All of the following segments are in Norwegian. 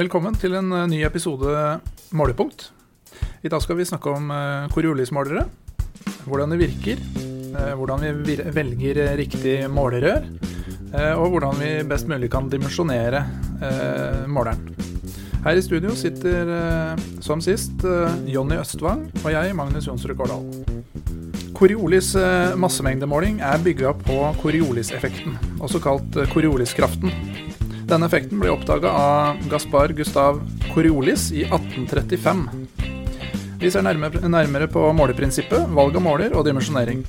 Velkommen til en eh, ny episode Målepunkt. I dag skal vi snakke om eh, Coriolis-målere. Hvordan det virker. eh, Hvordan vi velger riktig målerør. Og hvordan vi best mulig kan dimensjonere måleren. Her i studio sitter som sist Jonny Østvang og jeg, Magnus Jonsrud Kårdal. Coriolis massemengdemåling er bygga på Coriolis-effekten, også kalt Coriolis-kraften. Denne effekten ble oppdaga av Gaspar Gustav Coriolis i 1835. Vi ser nærmere, nærmere på måleprinsippet, valg av måler og dimensjonering.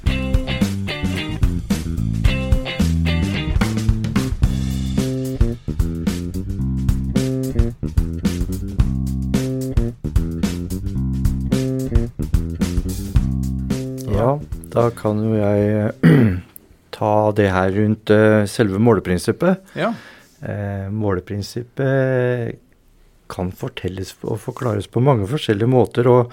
Ja, da kan jo jeg ta det her rundt eh, selve måleprinsippet. Ja, Eh, måleprinsippet kan fortelles og forklares på mange forskjellige måter. og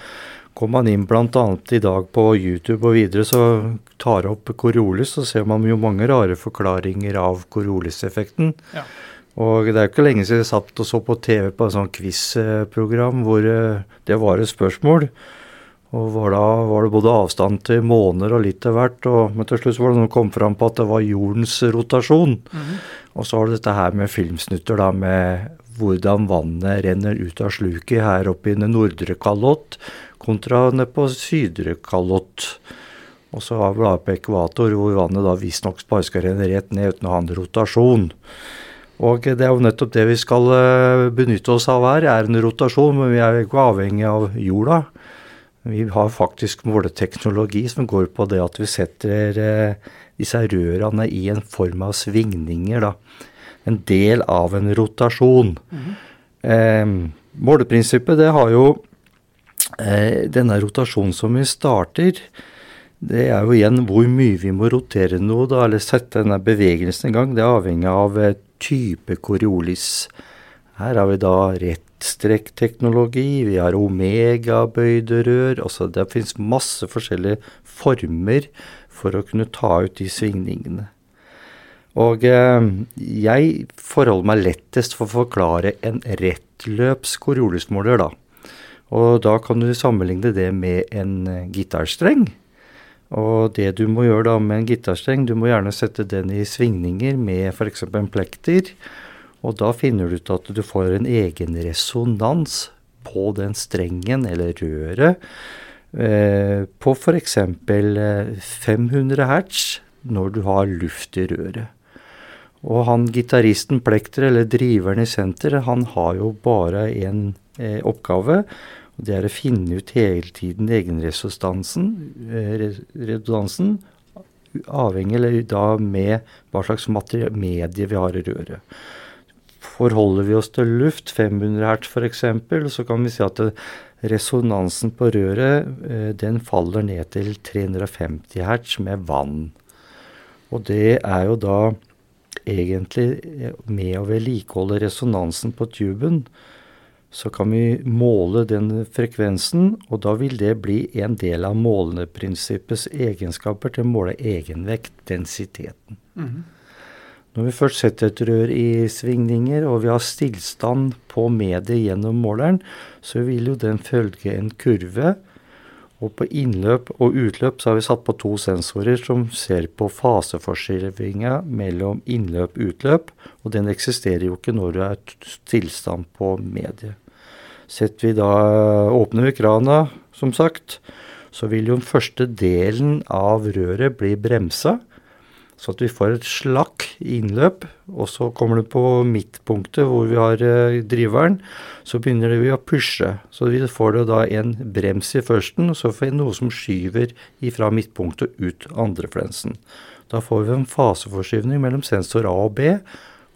Kommer man inn bl.a. i dag på YouTube og videre, så tar opp Coriolis, så ser man jo mange rare forklaringer av Coriolis-effekten. Ja. Og det er jo ikke lenge siden jeg satt og så på TV på et sånt quiz-program hvor eh, det var et spørsmål. Og var da var det både avstand til måner og litt av hvert. Og, men til slutt var det noen kom fram på at det var jordens rotasjon. Og så har du dette her med filmsnutter da, med hvordan vannet renner ut av sluket her oppe i den nordre kalott kontra nede på sydre kalott. Og så har vi da på ekvator hvor vannet da visstnok bare skal renne rett ned uten å ha en rotasjon. Og det er jo nettopp det vi skal eh, benytte oss av her, er en rotasjon, men vi er jo ikke avhengig av jorda. Vi har faktisk måleteknologi som går på det at vi setter eh, disse rørene i en form av svingninger, da. En del av en rotasjon. eh, måleprinsippet, det har jo eh, denne rotasjonen som vi starter. Det er jo igjen hvor mye vi må rotere noe, da, eller sette denne bevegelsen i gang. Det er avhengig av eh, type Coriolis. Her har vi da rettstrekkteknologi, vi har omegabøyde rør. Altså det fins masse forskjellige former for å kunne ta ut de svingningene. Og eh, jeg forholder meg lettest for å forklare en rettløps Coriolismåler, da. Og da kan du sammenligne det med en eh, gitarstreng. Og det du må gjøre da med en gitarstreng, du må gjerne sette den i svingninger med f.eks. en plekter. Og da finner du ut at du får en egen resonans på den strengen eller røret på f.eks. Eh, 500 hertz når du har luft i røret. Og han gitaristen, plekter eller driveren i senteret, han har jo bare én eh, oppgave. og Det er å finne ut hele tiden egenresonansen, eh, redundansen, avhengig eller da med hva slags medie vi har i røret. Forholder vi oss til luft, 500 hertz f.eks., så kan vi si at det, resonansen på røret eh, den faller ned til 350 hertz med vann. Og det er jo da egentlig eh, med å vedlikeholde resonansen på tuben, så kan vi måle den frekvensen, og da vil det bli en del av måleprinsippets egenskaper til å måle egenvekt, densiteten. Når vi først setter et rør i svingninger, og vi har stillstand på mediet gjennom måleren, så vil jo den følge en kurve. Og på innløp og utløp så har vi satt på to sensorer som ser på faseforskyvinga mellom innløp og utløp, og den eksisterer jo ikke når du er tilstand på mediet. Setter vi da, åpner vi krana, som sagt, så vil jo den første delen av røret bli bremsa, så at vi får et slakk innløp, og så kommer det på midtpunktet hvor vi har eh, driveren, så begynner vi å pushe. Så vi får det da en brems i førsten, og så får vi noe som skyver ifra midtpunktet ut andreflensen. Da får vi en faseforskyvning mellom sensor A og B,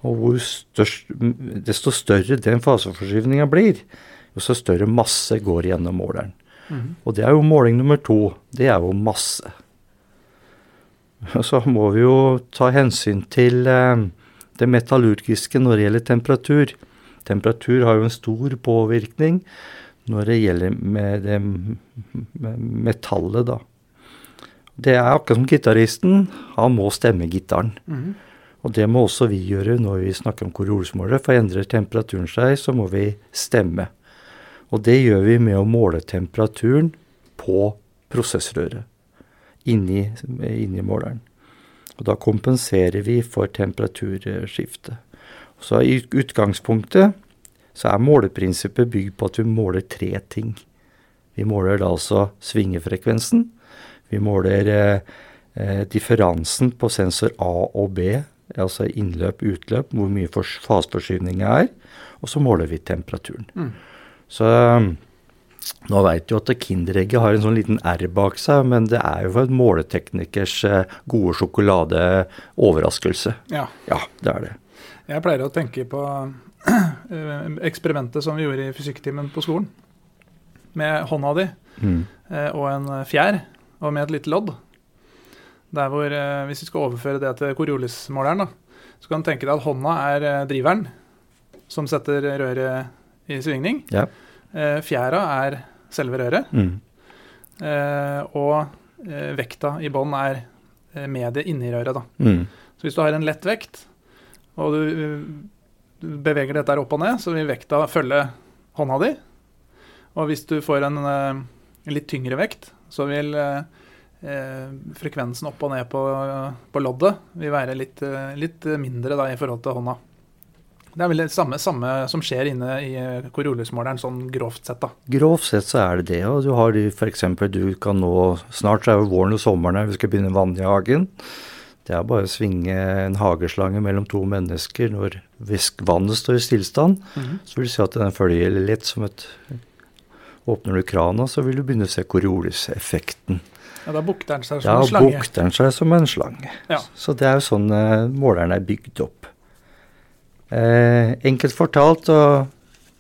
og størst, desto større den faseforskyvninga blir, jo så større masse går gjennom måleren. Og det er jo måling nummer to. Det er jo masse. Så må vi jo ta hensyn til eh, det metallurgiske når det gjelder temperatur. Temperatur har jo en stor påvirkning når det gjelder med det metallet, da. Det er akkurat som gitaristen. Han må stemme gitaren. Og det må også vi gjøre når vi snakker om Coriolismålere. For endrer temperaturen seg, så må vi stemme. Og det gjør vi med å måle temperaturen på prosessrøret inni, inni måleren. Og da kompenserer vi for temperaturskiftet. Så i utgangspunktet så er måleprinsippet bygd på at vi måler tre ting. Vi måler da altså svingefrekvensen. Vi måler eh, eh differansen på sensor A og B, altså innløp-utløp, hvor mye faseforskyvninga er. Og så måler vi temperaturen. Mm. Så nå veit du at Kinderegget har en sånn liten R bak seg, men det er jo for en måleteknikers eh, gode sjokoladeoverraskelse. Ja. ja, det er det. Jeg pleier å tenke på eh, eksperimentet som vi gjorde i fysikktimen på skolen. Med hånda di mm. Eh, og en fjær, og med et lite lodd. Der hvor, Hvis vi skal overføre det til Coriolis-måleren, så kan du tenke deg at hånda er driveren som setter røret i svingning. Ja. Eh, fjæra er selve røret. Mm. Eh, og eh, vekta i bånn er mediet inni røret. Da. Mm. Så hvis du har en lett vekt, og du, du beveger dette opp og ned, så vil vekta følge hånda di. Og hvis du får en, en litt tyngre vekt, så vil eh, frekvensen opp og ned på, på loddet vil være litt, litt mindre da, i forhold til hånda. Det er vel det samme, samme som skjer inne i Coriolismåleren, sånn grovt sett, da. Grovt sett så er det det. Og du har f.eks. du kan nå Snart så er jo våren og sommeren her, vi skal begynne vann i hagen. Det er bare å svinge en hageslange mellom to mennesker når vannet står i stillstand. Mm -hmm. Så vil du se at den følger litt som et Åpner du krana, så vil du begynne å se Coriolis-effekten. Ja, Da bukter den seg som ja, en slange. Ja, bukter den seg som en slange. Ja. Så det er jo sånn uh, måleren er bygd opp. Eh, enkelt fortalt og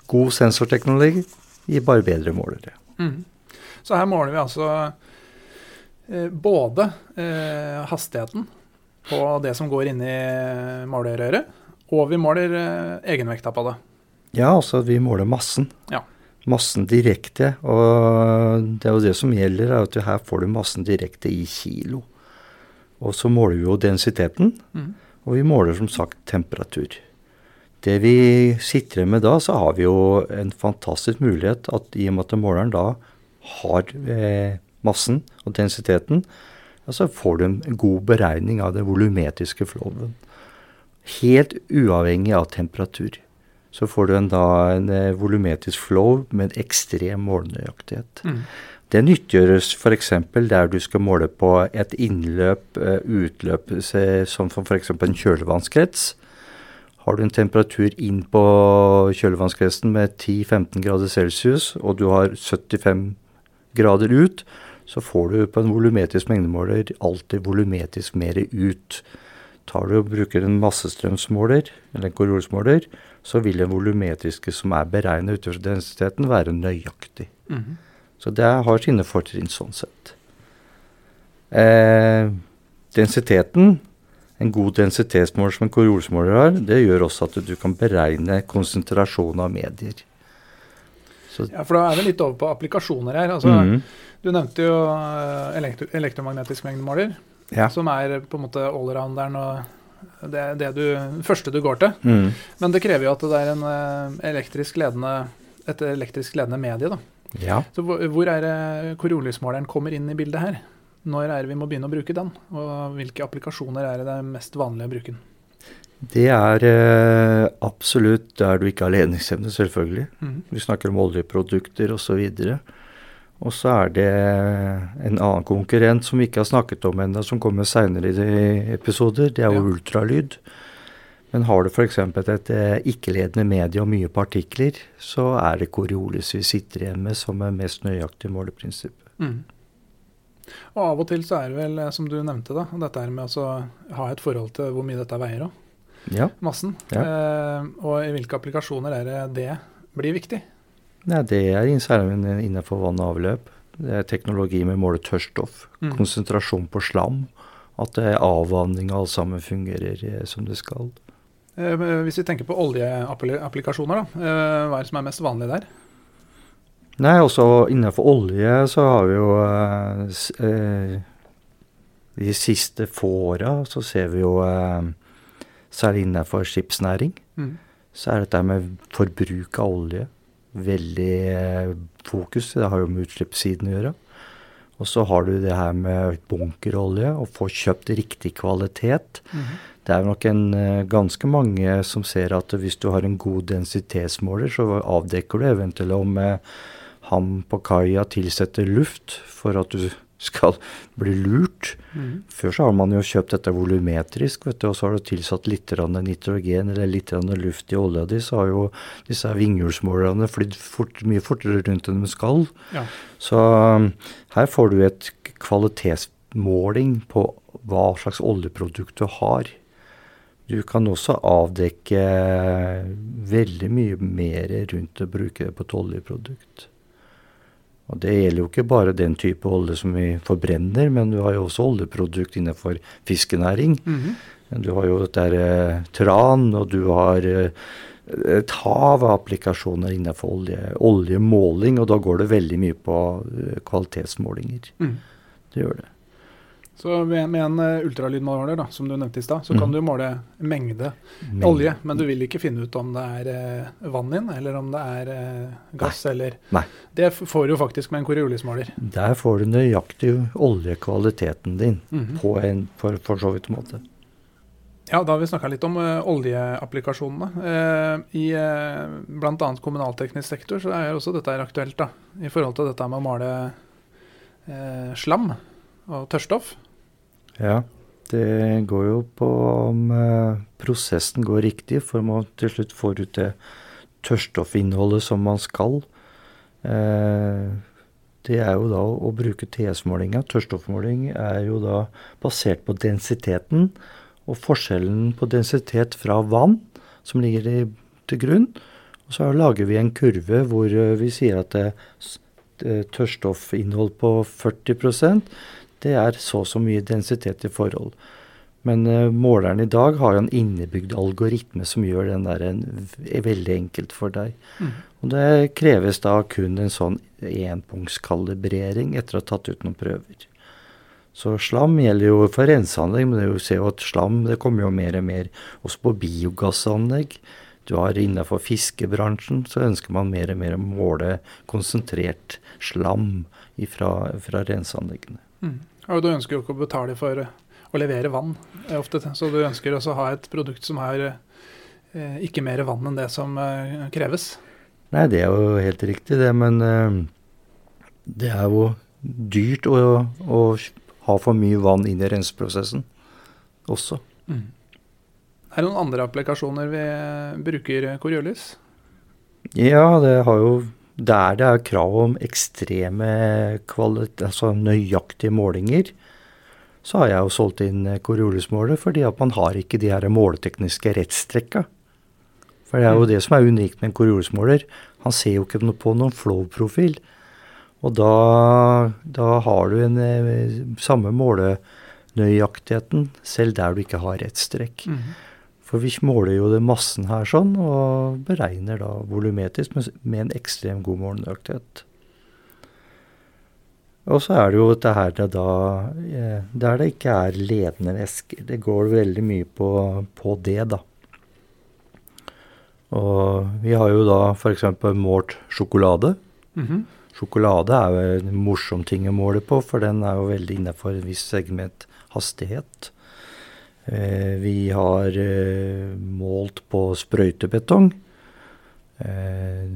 god sensorteknologi gir bare bedre målere. Mm. Så her måler vi altså eh, både eh, hastigheten på det som går inn i målerøret, og vi måler eh, egenvekta på det. Ja, altså vi måler massen. Ja. Massen direkte. Og det er jo det som gjelder, er at her får du massen direkte i kilo. Og så måler vi jo densiteten, mm. og vi måler som sagt temperatur. Det vi sitter med da, så har vi jo en fantastisk mulighet at i og med at måleren da har eh, massen og densiteten, ja, så får du en god beregning av den volumetriske flowen. Helt uavhengig av temperatur. Så får du en, da en eh, volumetrisk flow med ekstrem målenøyaktighet. Mm. Det nyttiggjøres f.eks. der du skal måle på et innløp, eh, utløp, som f.eks. en kjølevannskrets har du en temperatur inn på kjølevannskresten med 10-15 grader celsius, og du har 75 grader ut, så får du på en volumetrisk mengdemåler alltid volumetrisk mer ut. Tar du og bruker en massestrømsmåler, eller en korolsmåler, så vil den volumetriske som er beregnet utenfor densiteten, være nøyaktig. Mm -hmm. Så det har sine fortrinn sånn sett. Eh, densiteten en god densitetsmåler som en korolsmåler har, det gjør også at du kan beregne konsentrasjon av medier. Så ja, for da er vi litt over på applikasjoner her. Altså, mm. Du nevnte jo eh, elektro elektromagnetisk mengdemåler, ja. som er på en måte allrounderen og det, det du, første du går til. Mm. Men det krever jo at det er en eh, elektrisk ledende, et elektrisk ledende medie. da. Ja. Så hvor, hvor er det korolysmåleren kommer inn i bildet her? Når er det vi må begynne å bruke den, og hvilke applikasjoner er det det er mest vanlig å bruke den? Det er eh, absolutt der du ikke har ledningsevne, selvfølgelig. Mm. Vi snakker om oljeprodukter osv. Og så er det en annen konkurrent som vi ikke har snakket om ennå, som kommer seinere i episoder. Det er jo ja. ultralyd. Men har du f.eks. et eh, ikke-ledende medie og mye partikler, så er det Coriolis vi sitter igjen med som er mest nøyaktig måleprinsipp. Mm. Og av og til så er det vel, eh, som du nevnte, da, dette her med å ha et forhold til hvor mye dette veier òg. Ja. Massen. Ja. Eh, og i hvilke applikasjoner er det det blir viktig? Nei, det er særlig innenfor vann og avløp. Det er teknologi med å måle tørststoff, Mm. Konsentrasjon på slam. At det avvanning og alt sammen fungerer eh, som det skal. Eh, hvis vi tenker på oljeapplikasjoner, da, eh, hva er det som er mest vanlig der? Nei, også innenfor olje så har vi jo eh, De siste få åra så ser vi jo eh, særlig innenfor skipsnæring, Mm. så er dette med forbruk av olje veldig eh, fokus. Det har jo med utslippssiden å gjøre. Og så har du det her med bunkerolje, å få kjøpt riktig kvalitet. Mhm. Det er nok en, eh, ganske mange som ser at hvis du har en god densitetsmåler, så avdekker du eventuelt om eh, han på kaia tilsetter luft for at du skal bli lurt. Mm. Før så har man jo kjøpt dette volumetrisk, vet du, og så har du tilsatt litt nitrogen eller litt luft i olja di, så har jo disse vinghjulsmålerne flydd fort, mye fortere rundt enn de skal. Ja. Så um, her får du et kvalitetsmåling på hva slags oljeprodukt du har. Du kan også avdekke veldig mye mer rundt å bruke det på et oljeprodukt. Og det gjelder jo ikke bare den type olje som vi forbrenner, men du har jo også oljeprodukt innenfor fiskenæring. Mhm. Du har jo dette eh, tran, og du har eh, et hav av applikasjoner innenfor olje, oljemåling, og da går det veldig mye på eh, kvalitetsmålinger. Mm. Det gjør det. Så med, med en eh, ultralydmåler, da, som du nevnte i stad, så mm. kan du måle mengde Men- olje, men du vil ikke finne ut om det er eh, vann inn, eller om det er eh, gass, eller Nei. Det får du faktisk med en Coriolis-måler. Der får du nøyaktig oljekvaliteten din Mhm. på en for, for så vidt måte. Ja, da har vi snakka litt om uh, oljeapplikasjonene. Uh, I uh, bl.a. kommunalteknisk sektor så er også dette aktuelt, da. I forhold til dette med å male uh, slam og tørrstoff. Ja, det går jo på om eh, prosessen går riktig, for man til slutt får ut det tørrstoffinnholdet som man skal. Eh, det er jo da å, bruke TS-målinga. Tørrstoffmåling er jo da basert på densiteten, og forskjellen på densitet fra vann, som ligger i, til grunn. Og så lager vi en kurve hvor eh, vi sier at det tørrstoffinnhold på 40 det er så og så mye densitet i forhold. Men eh, måleren i dag har jo en innebygd algoritme som gjør den der en, veldig enkelt for deg. Mm. Og det kreves da kun en sånn enpunktskalibrering etter å ha tatt ut noen prøver. Så slam gjelder jo for renseanlegg, men er ser jo at slam det kommer jo mer og mer også på biogassanlegg. Du har innenfor fiskebransjen så ønsker man mer og mer å måle konsentrert slam ifra, fra renseanleggene. Mm. Og du ønsker jo ikke å betale for eh, å levere vann, eh, ofte, så du ønsker også å ha et produkt som har eh, ikke mer vann enn det som eh, kreves. Nei, det er jo helt riktig det, men eh, det er jo dyrt å, å ha for mye vann inn i renseprosessen også. Mm. Er det noen andre applikasjoner vi bruker Coriolis? Ja, det har jo Der det er krav om ekstreme altså nøyaktige målinger, så har jeg jo solgt inn Coriolis-måler fordi at man har ikke de her måletekniske rettstrekka. For det er jo Mm. det som er unikt med en Coriolis-måler. Han ser jo ikke på noen flow-profil. Og da, da har du en eh, samme målenøyaktigheten selv der du ikke har rettstrekk. Mm. For vi måler jo det massen her sånn, og beregner da volumetisk med, en ekstrem god morgenøkthet. Og så er det jo dette her det da eh, Der det ikke er ledende væsker. Det går veldig mye på, på det, da. Og vi har jo da f.eks. målt sjokolade. Mhm. Sjokolade er jo en morsom ting å måle på, for den er jo veldig innenfor en viss segment hastighet. Eh, vi har eh, målt på sprøytebetong. Eh,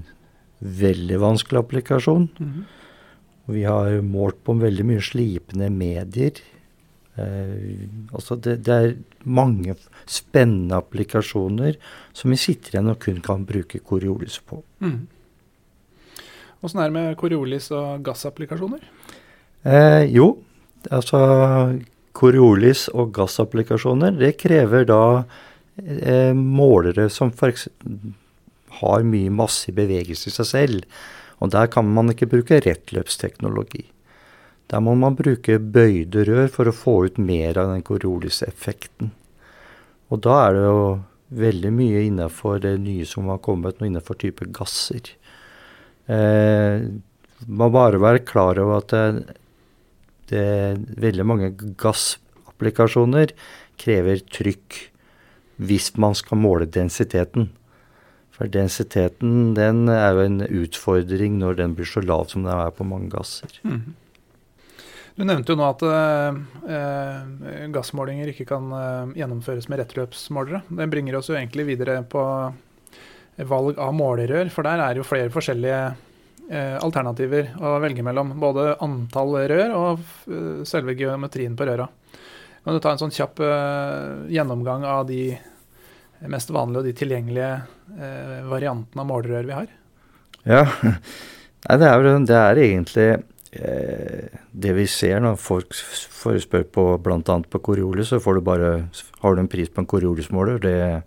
veldig vanskelig applikasjon. Mhm. Vi har målt på veldig mye slipende medier. Altså det, det er mange spennende applikasjoner som vi sitter igjen og kun kan bruke Coriolis på. Åssen er det med Coriolis og gassapplikasjoner? Eh, jo, altså Coriolis og gassapplikasjoner, det krever da eh, målere som f.eks. har mye masse bevegelse i seg selv. Og der kan man ikke bruke rettløpsteknologi. Der må man bruke bøyde rør for å få ut mer av den Coriolis-effekten. Og da er det jo veldig mye innenfor det nye som har kommet nå, innenfor type gasser. Eh, må bare være klar over at det, det veldig mange gassapplikasjoner krever trykk. hvis man skal måle densiteten. For densiteten den er jo en utfordring når den blir så lav som den er på mange gasser. Mm. Du nevnte jo nå at eh, gassmålinger ikke kan eh, gjennomføres med rettløpsmålere. Det bringer oss jo egentlig videre på valg av målerør, for der er jo flere forskjellige eh, alternativer å velge mellom. Både antall rør og eh, selve geometrien på røra. Kan du ta en sånn kjapp eh, gjennomgang av de mest vanlige og de tilgjengelige eh, variantene av målerør vi har? Ja, Nei, det, er, det er egentlig Eh, det vi ser når folk forespør på bl.a. på Coriolis, så får du bare Har du en pris på en Coriolis-måler, det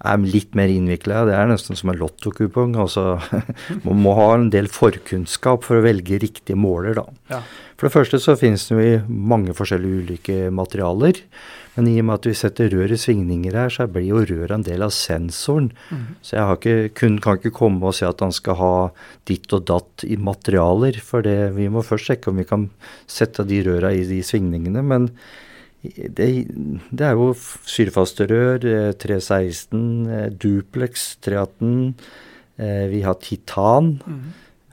er litt mer innvikla. Det er nesten som en lottokupong. Altså, man må ha en del forkunnskap for å velge riktig måler, da. Ja. For det første så finnes det jo mange forskjellige ulike materialer. Men i og med at vi setter rør i svingninger her, så blir jo røret en del av sensoren. Mm. Så jeg ikke, kunden kan ikke komme og si at han skal ha ditt og datt i materialer. For det, vi må først sjekke om vi kan sette de røra i de svingningene. Men det, det er jo syrefaste rør, 316, eh, duplex 318. Eh, vi har titan, mm.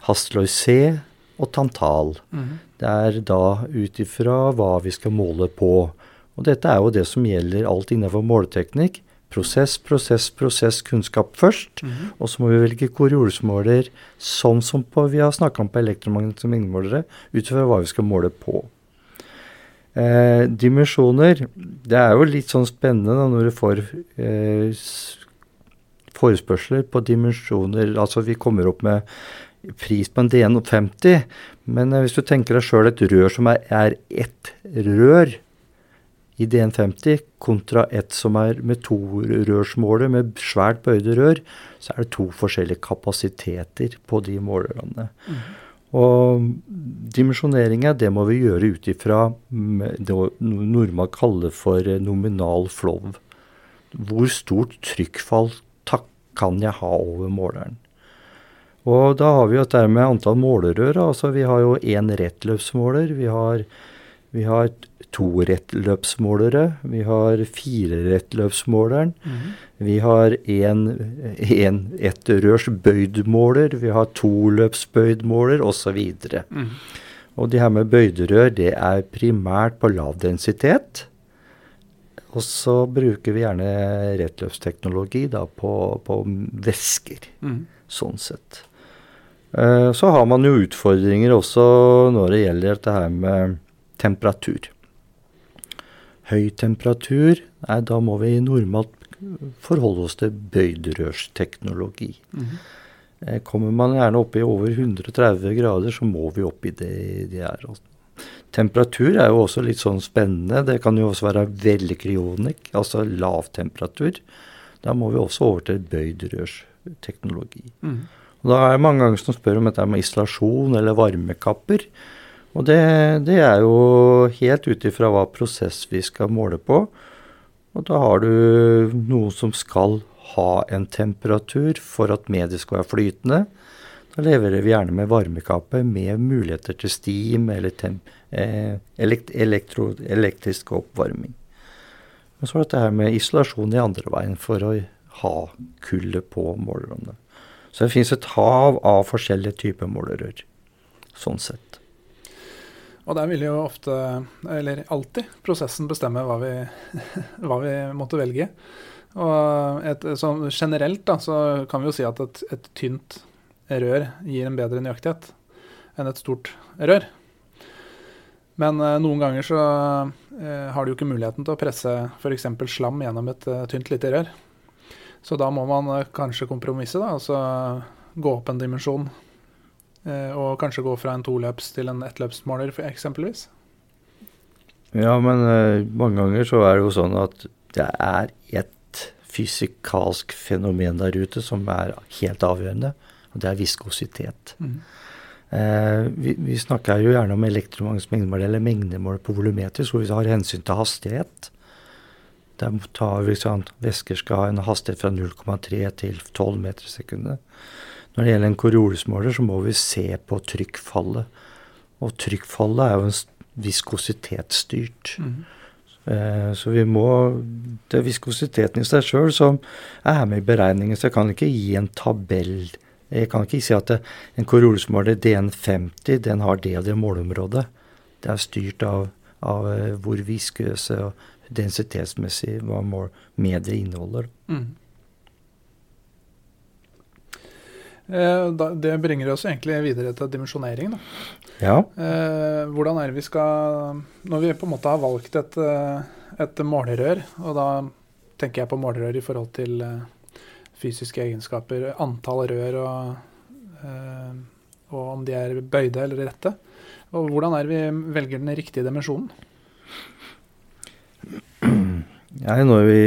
Hasløy C og tantal. Mm. Det er da ut ifra hva vi skal måle på. Og dette er jo det som gjelder alt innenfor måleteknikk. Prosess, prosess, prosess, kunnskap først. Mm -hmm. Og så må vi velge koriolismåler sånn som på, vi har snakka om på elektromagnetiske mengdemålere, ut fra hva vi skal måle på. Eh, dimensjoner Det er jo litt sånn spennende når du får eh, forespørsler på dimensjoner. Altså vi kommer opp med pris på en DN50, men eh, hvis du tenker deg sjøl et rør som er, er ett rør, i DN50 kontra ett som er med torørsmåler med svært bøyde rør, så er det to forskjellige kapasiteter på de målerne. Mm. Og dimensjoneringa, det må vi gjøre ut ifra det nordmann kaller for nominal flow. Hvor stort trykkfall kan jeg ha over måleren? Og da har vi jo dette med antall målerør. altså Vi har jo én rettløpsmåler. Vi har, vi har to rettløpsmålere. Vi har fire rettløpsmåleren. Mm. Vi har én ettrørs bøydmåler. Vi har toløpsbøydmåler osv. Mm. Og de her med bøyderør, det er primært på lav densitet. Og så bruker vi gjerne rettløpsteknologi da på, på væsker, mm. sånn sett. Uh, så har man jo utfordringer også når det gjelder dette her med temperatur høy temperatur, nei, da må vi normalt forholde oss til bøyderørsteknologi. Mm -hmm. Kommer man gjerne opp i over 130 grader, så må vi opp i det de er. Temperatur er jo også litt sånn spennende. Det kan jo også være veldig kryonikk, altså lav temperatur. Da må vi også over til bøydrørsteknologi. Mm. Og da er det mange ganger som spør om dette med isolasjon eller varmekapper. Og det, det er jo helt ut ifra hva prosess vi skal måle på. Og da har du noe som skal ha en temperatur for at mediet skal være flytende. Da leverer vi gjerne med varmekappe med muligheter til steam eller eh, elekt elektro elektrisk oppvarming. Men så er dette her med isolasjon i andre veien for å ha kullet på målerne. Så det finnes et hav av forskjellige typer målerør. Sånn sett. Og der vil jo ofte, eller alltid, prosessen bestemme hva vi, hva vi måtte velge. Og et, generelt da, så kan vi jo si at et, et, tynt rør gir en bedre nøyaktighet enn et stort rør. Men eh, noen ganger så eh, har du jo ikke muligheten til å presse f.eks. slam gjennom et eh, tynt, lite rør. Så da må man eh, kanskje kompromisse, da, altså gå opp en dimensjon og kanskje gå fra en toløps til en ettløpsmåler, eksempelvis? Ja, men uh, mange ganger så er det jo sånn at det er et fysikalsk fenomen der ute som er helt avgjørende, og det er viskositet. Mm. Eh, vi, vi, snakker jo gjerne om elektromagnetisk mengdemål eller mengdemål på volumeter, så vi har hensyn til hastighet. Der tar vi sånn, Væsker skal ha en hastighet fra 0,3 til 12 meter i sekundet. Når det gjelder en korolesmåler, så må vi se på trykkfallet. Og trykkfallet er jo en viskositetsstyrt. Mm. Eh, så vi må Det er viskositeten i seg sjøl som er med i beregningen, så jeg kan ikke gi en tabell. Jeg kan ikke si at det, en korolesmåler DN50 den har det og det måleområdet. Det er styrt av, av eh, hvor viskøse og densitetsmessig hva mål mediet inneholder. Mm. Eh, det bringer oss egentlig videre til dimensjonering. Ja. Eh, hvordan er det vi skal Når vi på en måte har valgt et, eh, et målerør, og da tenker jeg på målerør i forhold til fysiske egenskaper, antall rør og, og om de er bøyde eller rette. Og hvordan er det vi velger den riktige dimensjonen? Ja, når vi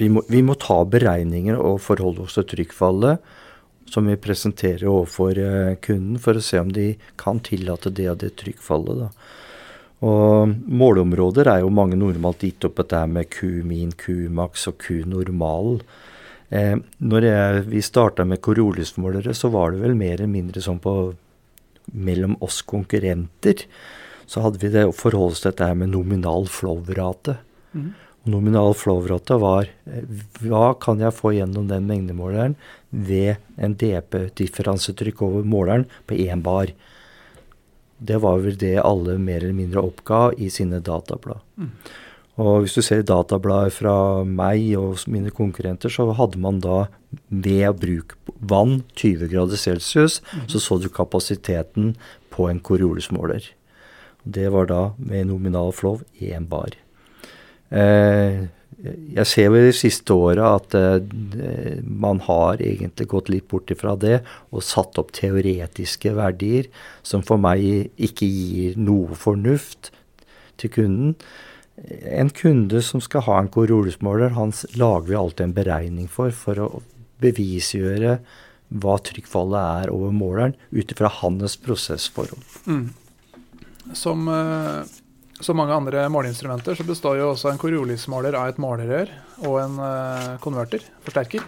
vi må, vi må, ta beregninger og forholde oss til trykkfallet som vi presenterer overfor eh, kunden, for å se om de kan tillate det og det trykkfallet. Da. Og Måleområder er jo mange normalt gitt opp dette med Q-min, Q-max og Q-normal. Eh, når jeg, vi starta med Corolis-målere, så var det vel mer eller mindre sånn på mellom oss konkurrenter. Så hadde vi det å forholde oss til dette med nominal flow-rate. Mm. Nominal flow-rate var eh, hva kan jeg få gjennom den mengdemåleren ved en DP-differansetrykk over måleren på én bar. Det var vel det alle mer eller mindre oppga i sine datablad. Mm. Og hvis du ser databladet fra meg og mine konkurrenter, så hadde man da ved å bruke vann 20 grader celsius, mm. så så du kapasiteten på en Coriolis-måler. Det var da med nominal flow én bar. Eh, jeg ser vel de siste åra at eh, man har egentlig gått litt bort ifra det og satt opp teoretiske verdier som for meg ikke gir noe fornuft til kunden. En kunde som skal ha en korolesmåler, han lager vi alltid en beregning for, for å bevisgjøre hva trykkfallet er over måleren ut ifra hans prosessforhold. Mm. Som uh som mange andre måleinstrumenter så består jo også en Coriolis-måler av et målerør og en uh, konverter, forsterker.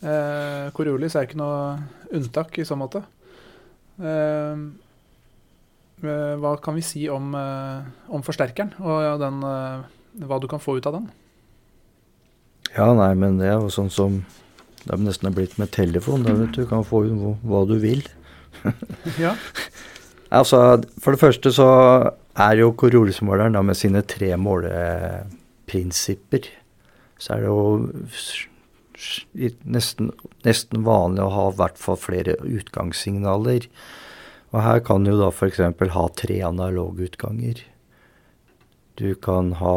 Uh, Coriolis er ikke noe unntak i så måte. Uh, hva kan vi si om, om forsterkeren og ja, den, hva du kan få ut av den? Ja, nei, men det er jo sånn som det er nesten blitt med telefon. Der, vet du, du kan få ut hva du vil. ja. Altså, For det første så er jo Coriolis-måleren med sine tre måleprinsipper Så er det jo nesten, nesten vanlig å ha i hvert fall flere utgangssignaler. Og her kan du da f.eks. ha tre analogutganger. Du kan ha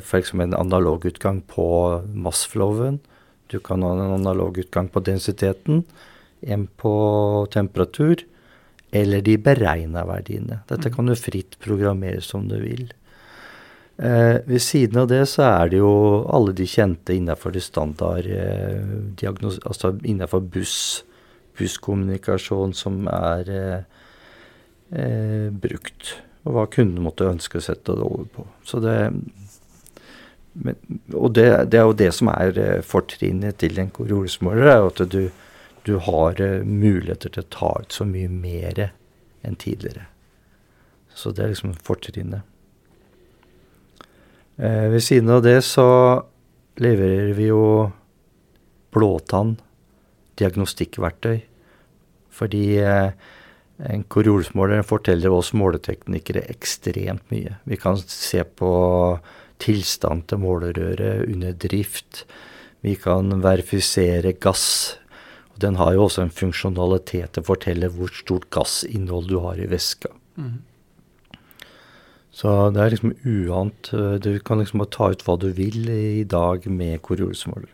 f.eks. en analogutgang på massflowen. Du kan ha en analogutgang på densiteten, en på temperatur, eller de beregna verdiene. Dette mm. kan du fritt programmere som du vil. Eh, ved siden av det så er det jo alle de kjente innenfor det standard eh, Altså innenfor buss, busskommunikasjon som er eh, eh, brukt. Og hva kunden måtte ønske å sette det over på. Så det, men, og det, det, er jo det som er eh, fortrinnet til en korolesmåler, er at du, du har uh, muligheter til å ta ut så mye mer enn tidligere. Så det er liksom fortrinnet. Eh, ved siden av det så leverer vi jo blåtann, diagnostikkverktøy. Fordi eh, en korolsmåler forteller oss måleteknikere ekstremt mye. Vi kan se på tilstand til målerøret under drift. Vi kan verifisere gass den har jo også en funksjonalitet til å fortelle hvor stort gassinnhold du har i væska. Mm. Så det er liksom uant. Du kan liksom ta ut hva du vil i dag med Coriolis-måler.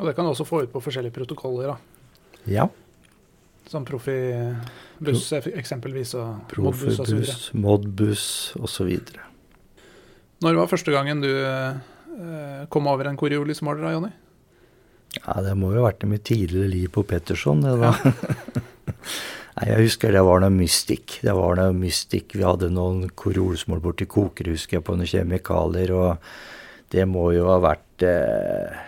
Og det kan du også få ut på forskjellige protokoller, da. Ja. Som Profibuss eksempelvis, og Modbus osv. Modbus osv. Når var første gangen du eh, kom over en koriolismåler da, Jonny? Ja, det må jo ha vært i mitt tidligere liv på Petterson, det da. Nei, jeg husker det var noe mystikk. Det var noe mystikk. Vi hadde noen korolsmål borti Koker, husker jeg, på noen kjemikalier, og det må jo ha vært eh,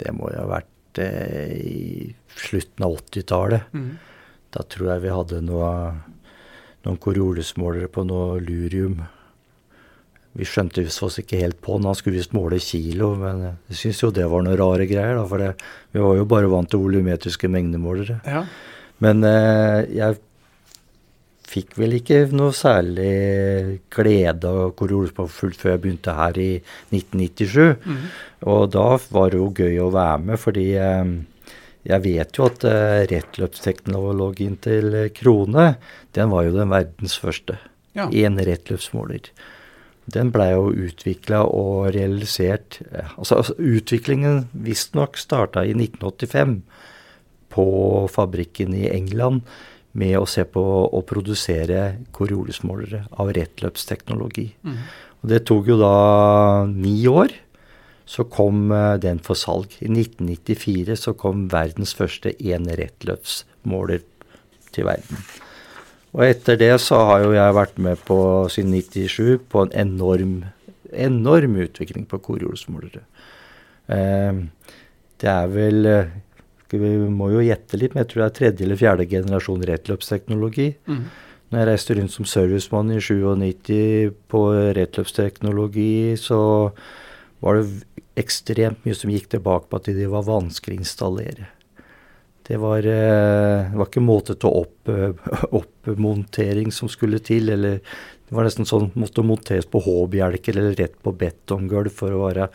Det må jo ha vært eh, i slutten av 80-tallet. Mm. Da tror jeg vi hadde noe, noen korolesmålere på noe lurium vi skjønte oss ikke helt på den. Han skulle visst måle kilo, men jeg syns jo det var noen rare greier. da, For det, vi var jo bare vant til volumetriske mengdemålere. Ja. Men eh, jeg fikk vel ikke noe særlig glede av koriolismofullt før jeg begynte her i 1997. Mm. Og da var det jo gøy å være med, fordi eh, jeg vet jo at eh, rettløpsteknologien til Krone, den var jo den verdens første. Ja. Én rettløpsmåler. Den blei jo utvikla og realisert eh, Altså, altså utviklingen visstnok starta i 1985 på fabrikken i England med å se på å produsere Coriolismålere av rettløpsteknologi. Mm. Og det tok jo da ni år. Så kom eh, den for salg. I 1994 så kom verdens første enerettløpsmåler til verden. Og etter det så har jo jeg vært med på siden 97 på en enorm, enorm utvikling på korjordsmålere. Eh, det er vel Vi må jo gjette litt, men jeg tror det er tredje eller fjerde generasjon rettløpsteknologi. Mm. Når jeg reiste rundt som servicemann i 97 på rettløpsteknologi, så var det ekstremt mye som gikk tilbake på at de var vanskelig å installere. Det var, eh, det var ikke måte til å opp, eh, oppmontering som skulle til, eller det var nesten sånn måtte monteres på H-bjelker eller rett på betonggulv for å være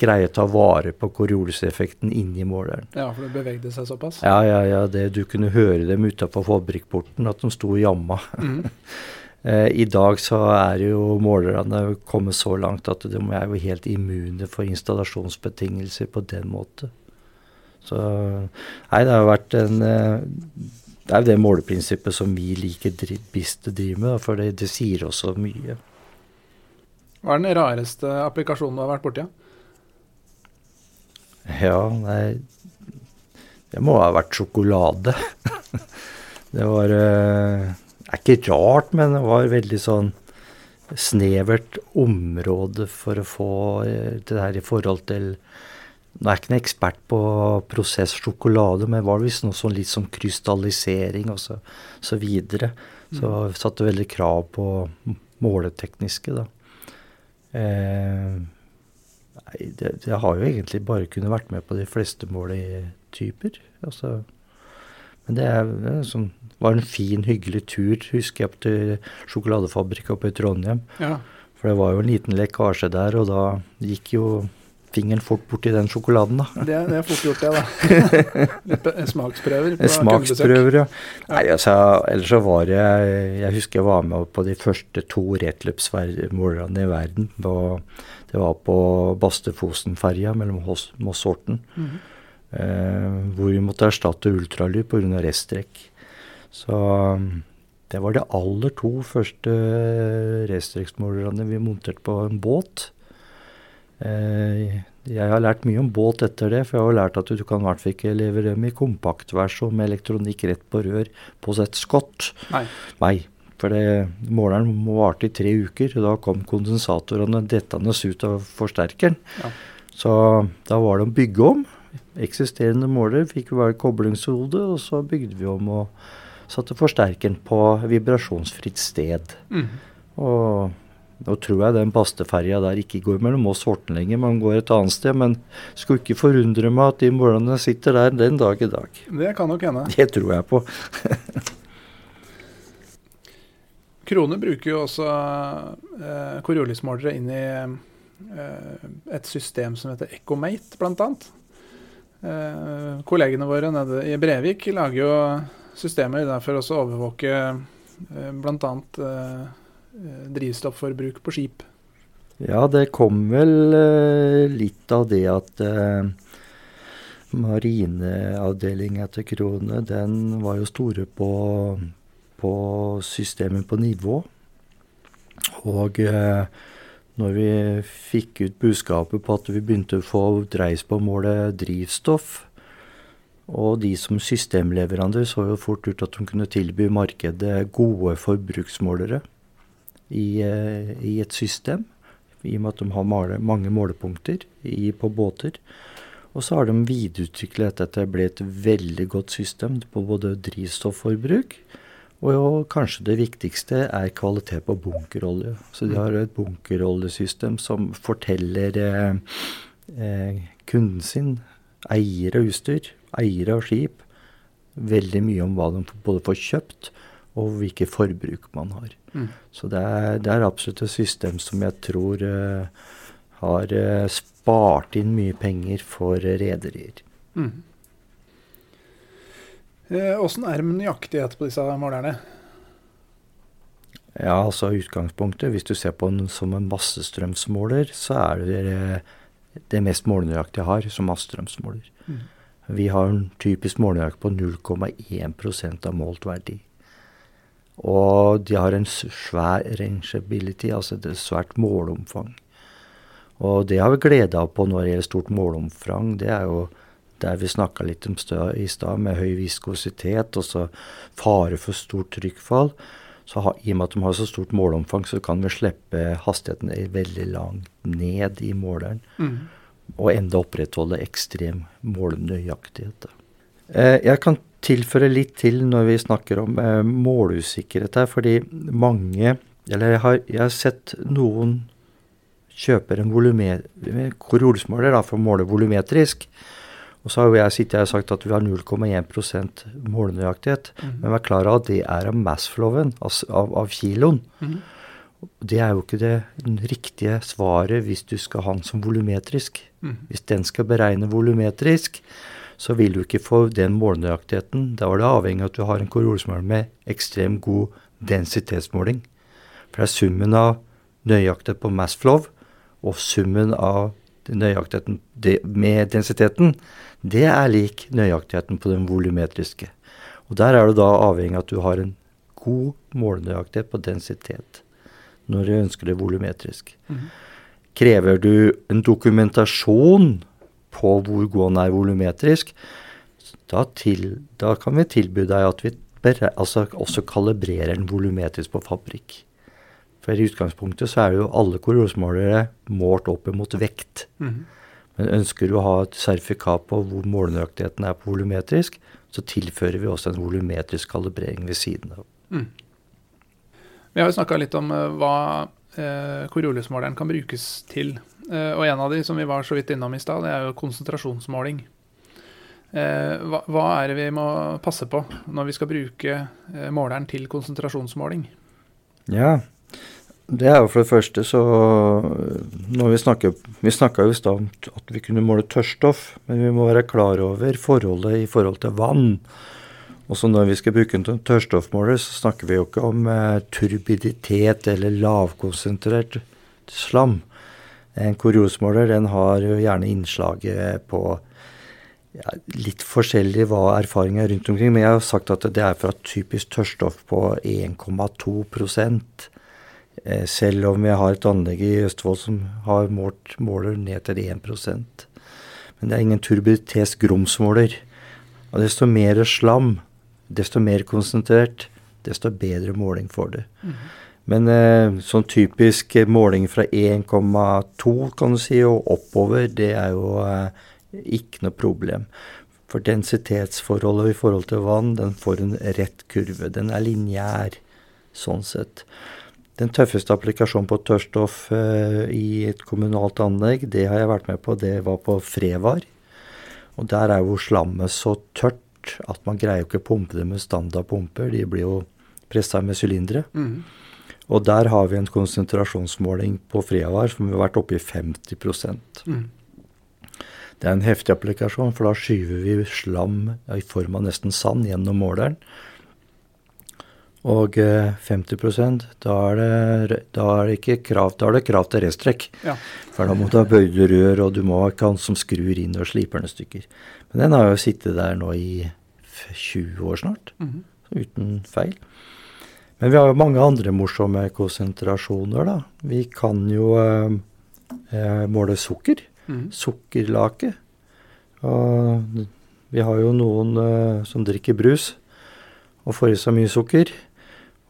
greie å ta vare på korioliseffekten inni måleren. ja, for det bevegde seg såpass. Ja, ja, ja, det, du kunne høre dem utafor fabrikkporten, at de sto og jamma. Eh, I dag så er jo målerne kommet så langt at de er jo helt immune for installasjonsbetingelser på den måte. Så nei, det har vært en eh, Det er jo det måleprinsippet som vi liker best å drive med, for det, det sier også mye. Hva er den rareste applikasjonen du har vært borti? Ja, nei Det må ha vært sjokolade. det var eh, Det er ikke rart, men det var veldig sånn snevert område for å få eh, det her i forhold til Nå er jeg ikke noen ekspert på prosess sjokolade, men det var visst noe sånn litt som krystallisering og så, så videre. Så Mm. satte veldig krav på måletekniske, da. Eh, Nei, det, jeg har jo egentlig bare kunnet vært med på de fleste måletyper. Altså, men det, er, det er sånn, var en fin, hyggelig tur, husker jeg, til sjokoladefabrikk oppe i Trondheim. Ja. For det var jo en liten lekkasje der, og da gikk jo fingeren fort borti den sjokoladen, da. Det, det er fort gjort, det, da. Litt smaksprøver på. Smaksprøver, ja. Nei, altså, ellers så var jeg Jeg husker jeg var med på de første to rettløpsmålerne i verden. På, det var på Bastefosenferja, mellom Moss og Horten. Mhm. Eh, hvor vi måtte erstatte ultralyd pga. restrekk. Så det var de aller to første restrekksmålerne vi monterte på en båt. Eh, jeg har lært mye om båt etter det, for jeg har lært at du kan i hvert fall ikke levere dem i kompaktversjon med elektronikk rett på rør på et skott. Nei. Nei, for det, måleren må varte i tre uker, og da kom kondensatorene dettende ut av forsterkeren. Ja. Så da var det å bygge om. Eksisterende måler fikk bare koblingshode, og så bygde vi om og satte forsterkeren på vibrasjonsfritt sted. Mm. Og nå tror jeg den pasteferja der ikke går mellom Moss og Horten lenger, man går et annet sted. Men skulle ikke forundre meg at de målene sitter der den dag i dag. Det kan nok hende. Det tror jeg på. Krone bruker jo også eh, Coriolis-målere inn i eh, et system som heter Ecomate, bl.a. Eh, kollegene våre nede i Brevik lager jo systemer der for å overvåke eh, bl.a. Eh, drivstofforbruk på skip. Ja, det kom vel eh, litt av det at eh, marineavdelinga til Krone, den var jo store på, på systemet på nivå. Og eh, når vi fikk ut budskapet på at vi begynte å få dreis på målet drivstoff, og de som systemleverandør så jo fort ut at de kunne tilby markedet gode forbruksmålere i, eh, i et system i og med at de har male, mange målepunkter i, på båter. Og så har de videreutviklet dette til å bli et veldig godt system på både drivstofforbruk Og jo, kanskje det viktigste er kvalitet på bunkerolje. Så de har et bunkeroljesystem som forteller eh, eh, kunden sin, eiere av utstyr, eiere av skip, veldig mye om hva de både får kjøpt og hvilke forbruk man har. Mm. Så det er, det er, absolutt et system som jeg tror uh, har uh, spart inn mye penger for rederier. Mm. Åssen er det med nøyaktighet på disse målerne? Ja, altså utgangspunktet, Hvis du ser på den som en massestrømsmåler, så er det det mest målenøyaktige jeg har som massestrømsmåler. Mm. Vi har en typisk målenøyaktig på 0,1% av målt verdi. Og de har en svær rangeability, altså et svært målomfang. Og det har vi glede av på når det gjelder stort målomfang. Det er jo der vi snakka litt om stø, i stad, med høy viskositet og så fare for stort trykkfall. Så ha, I og med at de har så stort målomfang, så kan vi slippe hastigheten veldig langt ned i måleren. Mm. Og enda opprettholde ekstrem målnøyaktighet. Eh, jeg kan tilføre litt til når vi snakker om målusikkerhet måleusikkerhet her, fordi mange Eller jeg har, jeg har sett noen kjøper en korolsmåler for å måle volumetrisk. Og så har jo jeg sittet her og sagt at vi har 0,1 målenøyaktighet. Mm. Men vær klar over at det er av massflowen, av, av kiloen. Mm. Det er jo ikke det riktige svaret hvis du skal ha den som volumetrisk. Mm. Hvis den skal beregne volumetrisk, så vil du ikke få den målnøyaktigheten. Da er det avhengig av at du har en korolsmåler med ekstremt god densitetsmåling. For det er summen av nøyaktighet på mass flow og summen av nøyaktigheten med densiteten, det er lik nøyaktigheten på den volumetriske. Og Der er du da avhengig av at du har en god målenøyaktighet på densitet når du ønsker det volumetrisk. Mm. Krever du en dokumentasjon på hvor god den er volumetrisk, da, til, da, kan vi tilby deg at vi altså også kalibrerer den volumetrisk på fabrikk. For i utgangspunktet så er det jo alle korrosmålere målt opp mot vekt. Mm. Men ønsker du å ha et sertifikat på hvor målenøyaktigheten er på volumetrisk, så tilfører vi også en volumetrisk kalibrering ved siden av. Mm. Vi har jo snakka litt om uh, hva Coriolismåleren kan brukes til. Uh, og en av de som vi var så vidt innom i stad, det er jo konsentrasjonsmåling. Hva, hva, er det vi må passe på når vi skal bruke måleren til konsentrasjonsmåling? Ja, det er jo for det første så når Vi snakker, snakka jo i stad om at vi kunne måle tørrstoff, men vi må være klar over forholdet i forhold til vann. Også når vi skal bruke en tørrstoffmåler, så snakker vi jo ikke om eh, turbiditet eller lavkonsentrert slam. En kuriosmåler den har jo gjerne innslaget på ja, litt forskjellig hva erfaringen er rundt omkring, men jeg har sagt at det er fra typisk tørrstoff på 1,2 Eh, selv om vi har et anlegg i Østfold som har målt måler ned til 1% Men det er ingen turbidites grumsmåler. Og desto mer slam, desto mer konsentrert, desto bedre måling får du. Mm. Men eh, sånn typisk måling fra 1,2 kan du si, og oppover, det er jo eh, ikke noe problem. For densitetsforholdet i forhold til vann, den får en rett kurve. Den er lineær, sånn sett. Den tøffeste applikasjonen på tørrstoff eh, i et kommunalt anlegg, det har jeg vært med på, det var på Frevar. Og der er jo slammet så tørt at man greier ikke å pumpe det med standardpumper. De blir jo pressa med sylindere. Mm. Og der har vi en konsentrasjonsmåling på Frevar som har vært oppe i 50 mm. Det er en heftig applikasjon, for da skyver vi slam i form av nesten sand gjennom måleren. Og 50 eh, da er, det, da er det ikke krav, da er det krav til restrekk. Ja. For da må du ha bøyde rør, og du må ha kan som skrur inn og sliper den stykker. Men den har jo sittet der nå i 20 år snart, mm -hmm. uten feil. Men vi har jo mange andre morsomme konsentrasjoner, da. Vi kan jo eh, eh måle sukker. Mm. Sukkerlake. Og vi har jo noen eh, som drikker brus og får i seg mye sukker.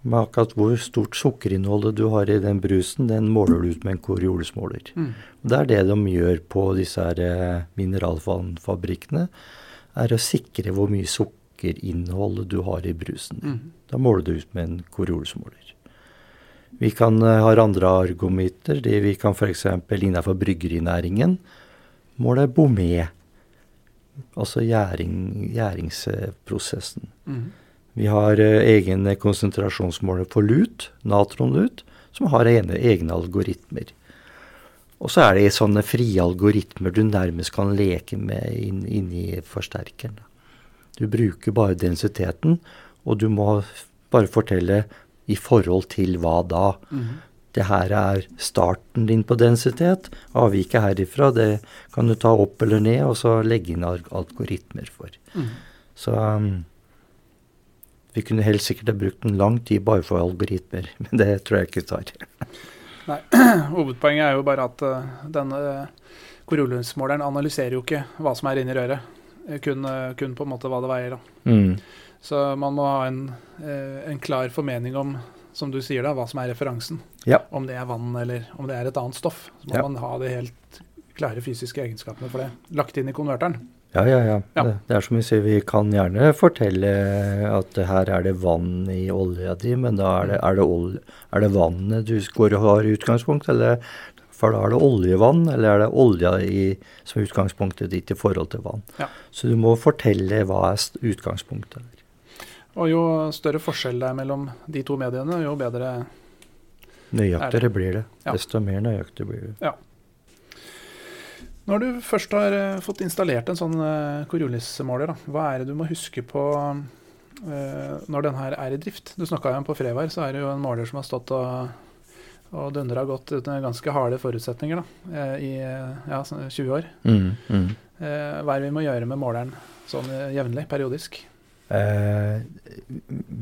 Men akkurat hvor stort sukkerinnholdet du har i den brusen, den måler du ut med en koriolesmåler. Mm. Det er det de gjør på disse her eh, mineralvannfabrikkene. Er å sikre hvor mye sukker sukkerinnholdet du har i brusen. Mm. Da måler du ut med en Coriolis-måler. Vi kan uh, ha andre argometer. Det vi kan f.eks. innenfor bryggerinæringen måle bomé, altså gjæring, gjæringsprosessen. Mm. Vi har uh, egen konsentrasjonsmåler for lut, natronlut, som har egne, egne algoritmer. Og så er det sånne frie algoritmer du nærmest kan leke med inn, inni forsterkeren. Du bruker bare densiteten, og du må bare fortelle i forhold til hva da. Mm. Det her er starten din på densitet. Avviket herifra det kan du ta opp eller ned, og så legge inn algoritmer for. Mm. Så um, vi kunne helt sikkert ha brukt en lang tid bare for algoritmer, men det tror jeg ikke tar. Nei, Hovedpoenget er jo bare at uh, denne Coriolis-måleren analyserer jo ikke hva som er inni røret. Kun, uh, kun, på en måte hva det veier. da. Mm. Så man må ha en, uh, en, klar formening om som du sier da, hva som er referansen. Ja. Om det er vann eller om det er et annet stoff. Så må Ja. man ha de helt klare fysiske egenskapene for det lagt inn i konverteren. Ja, ja, ja. Ja. Det, er som vi sier, vi kan gjerne fortelle at her er det vann i olja di, men da er det, er det, olje, er det vannet du går og har utgangspunkt, eller for da er det oljevann, eller er det olja i, som er utgangspunktet ditt i forhold til vann. Ja. Så du må fortelle hva er utgangspunktet. er. Og jo større forskjell det er mellom de to mediene, jo bedre Nøyaktigere blir det. Ja. Desto mer nøyaktig blir det. Når du først har eh, fått installert en sånn uh, Coriolis-måler, hva er det du må huske på eh, når den her er i drift? Du snakka jo om på Frevar, så er det jo en måler som har stått og, og dundra godt uten ganske harde forutsetninger da, eh, i eh, ja, sånn 20 år. Mm, mm. Eh, hva er det vi må gjøre med måleren sånn eh, jevnlig, periodisk? Eh,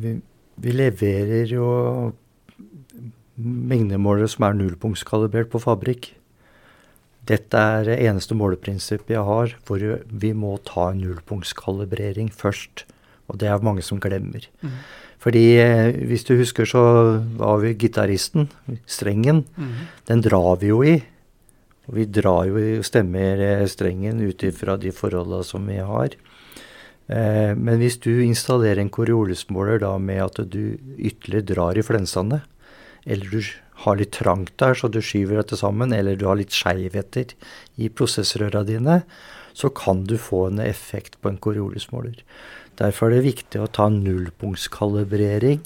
vi, vi leverer jo mengdemålere som er nullpunktskalibrert på fabrikk. Dette er det eneste måleprinsippet jeg har hvor vi må ta en nullpunktskalibrering først. Og det er mange som glemmer. Mm. Fordi eh, hvis du husker, så var vi gitaristen, strengen. Mm. Den drar vi jo i. Og vi drar jo i stemmer eh, strengen ut ifra de forholda som vi har. Eh, men hvis du installerer en Coriolis-måler da med at du ytterligere drar i flensene, eller du har litt trangt der, så du skyver dette sammen, eller du har litt skeivheter i prosessrøra dine, så kan du få en effekt på en Coriolis-måler. Derfor er det viktig å ta nullpunktskalibrering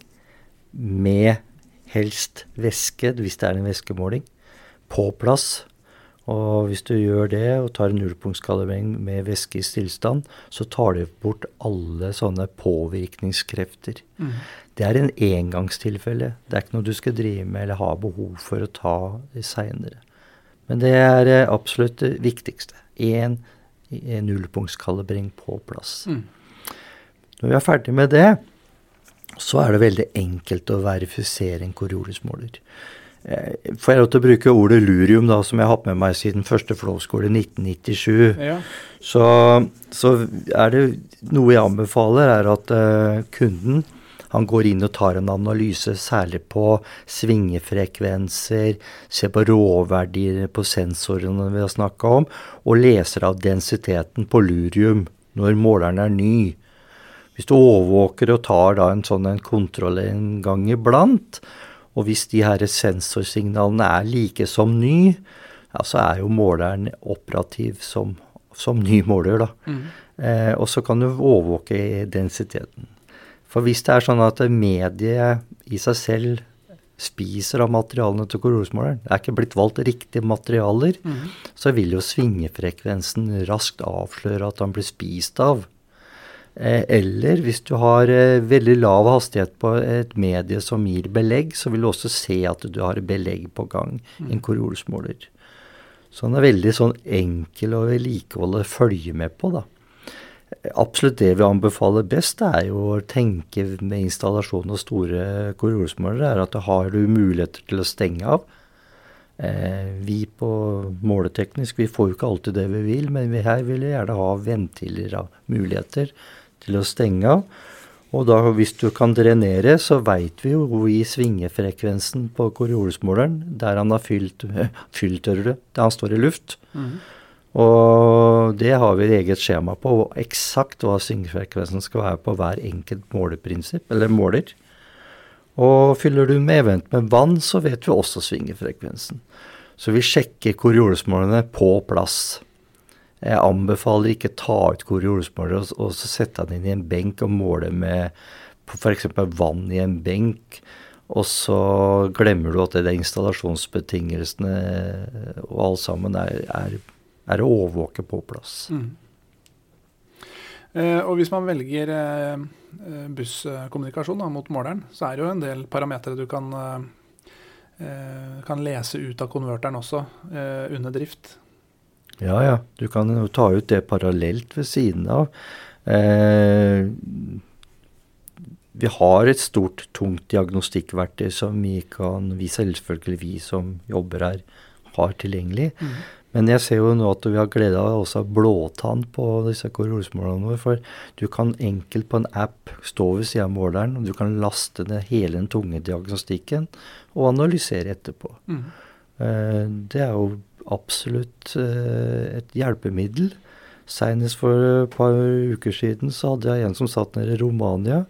med helst væske, hvis det er en væskemåling, på plass. Og hvis du gjør det og tar nullpunktskalibrering med væske i stillstand, så tar du bort alle sånne påvirkningskrefter. Mm. Det er en engangstilfelle. Det er ikke noe du skal drive med eller ha behov for å ta seinere. Men det er eh, absolutt det viktigste. Én nullpunktskalibring på plass. Mm. Når vi er ferdig med det, så er det veldig enkelt å verifisere en Coriolis-måler. Eh, Får jeg lov til å bruke ordet lurium, da, som jeg har hatt med meg siden første flåskole 1997, Ja. så, så er det noe jeg anbefaler, er at uh, kunden han går inn og tar en analyse særlig på svingefrekvenser, ser på råverdier på sensorene vi har snakka om, og leser av densiteten på lurium når måleren er ny. Hvis du overvåker og tar da en sånn en kontroll en gang iblant, og hvis de her sensorsignalene er like som ny, ja, så er jo måleren operativ som, som ny måler, da. Mm. Eh, og så kan du overvåke densiteten. For hvis det er sånn at mediet i seg selv spiser av materialene til korosmåleren, det er ikke blitt valgt riktige materialer, Mm. så vil jo svingefrekvensen raskt avsløre at han blir spist av. Eh, eller hvis du har eh, veldig lav hastighet på et medie som gir belegg, så vil du også se at du har belegg på gang i en korolsmåler. Så den er veldig sånn enkel å vedlikeholde, følge med på, da. Absolutt det vi anbefaler best, er jo å tenke med installasjon av store korolsmålere, er at har du muligheter til å stenge av. Eh, vi på måleteknisk, vi får jo ikke alltid det vi vil, men vi her vil gjerne ha ventiler av muligheter til å stenge av. Og da hvis du kan drenere, så veit vi jo hvor i svingefrekvensen på koriolesmåleren, der han har fylt, du, der han står i luft. Mm. Og det har vi eget skjema på, eksakt hva svingfrekvensen skal være på hver enkelt måleprinsipp, eller måler. Og fyller du med event med vann, så vet vi også svingefrekvensen. Så vi sjekker koriolesmålene på plass. Jeg anbefaler ikke ta ut koriolismåler og, og sette den inn i en benk og måle med f.eks. vann i en benk. Og så glemmer du at det er installasjonsbetingelsene og alt sammen er, er er å overvåke på plass. Mm. Eh, og hvis man velger eh, busskommunikasjon busskommunikasjon mot måleren, så er det jo en del parametere du kan, eh, kan lese ut av konverteren også eh, under drift. Ja, ja. Du kan jo ta ut det parallelt ved siden av. Eh, vi har et stort, tungt diagnostikkverktøy som vi kan, vi selvfølgelig vi som jobber her, har tilgjengelig. Mm. Men jeg ser jo nå at vi har glede av også blåtann på disse korrosmålerne våre. For du kan enkelt på en app stå ved siden av måleren, og du kan laste ned hele den tunge diagnostikken og analysere etterpå. Mm. Uh, det er jo absolutt uh, et hjelpemiddel. Senest for et par uker siden så hadde jeg en som satt nede i Romania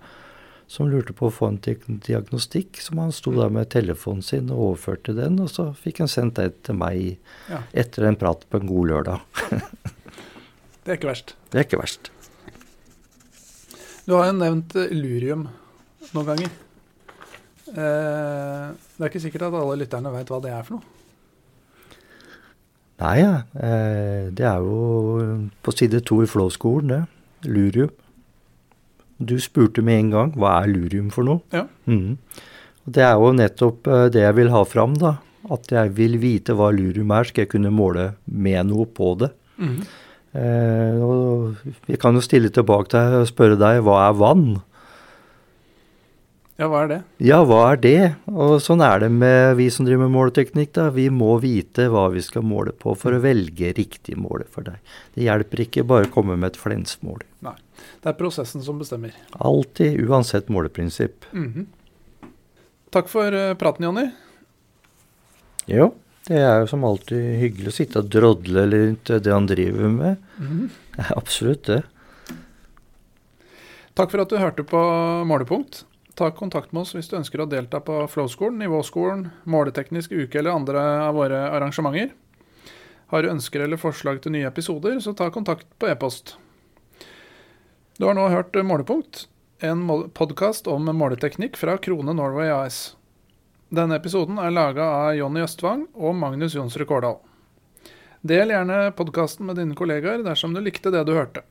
som lurte på å få en diagnostikk. Som han sto der med telefonen sin og overførte den, og så fikk han sendt det til meg ja. etter en prat på en god lørdag. det er ikke verst. Det er ikke verst. Du har jo nevnt lurium noen ganger. Eh, det er ikke sikkert at alle lytterne vet hva det er for noe? Nei, ja. Eh, det er jo på side to i Flow-skolen, det. Lurium. Du spurte med en gang hva er lurium for noe. Ja. Mm. Og det er jo nettopp eh, det jeg vil ha fram. da. At jeg vil vite hva lurium er, skal jeg kunne måle med noe på det. Mm. Eh, og vi kan jo stille tilbake til deg og spørre deg hva er vann? Ja, hva er det? Ja, hva er det? Og sånn er det med vi som driver med måleteknikk. da. Vi må vite hva vi skal måle på for å velge riktig måler for deg. Det hjelper ikke bare å komme med et flensmål. Nei. Det er prosessen som bestemmer. Alltid, uansett måleprinsipp. Mm -hmm. Takk for uh, praten, Jonny. Jo, det er jo som alltid hyggelig å sitte og drodle rundt det han driver med. Mm -hmm. Det er absolutt det. Takk for at du hørte på Målepunkt. Ta kontakt med oss hvis du ønsker å delta på Flow-skolen, Nivåskolen, Måleteknisk uke eller andre av våre arrangementer. Har du ønsker eller forslag til nye episoder, så ta kontakt på e-post. Du har nå hørt Målepunkt, en podkast om måleteknikk fra Krone Norway AS. Denne episoden er laga av Jonny Østvang og Magnus Jonsrud Kårdal. Del gjerne podkasten med dine kollegaer dersom du likte det du hørte.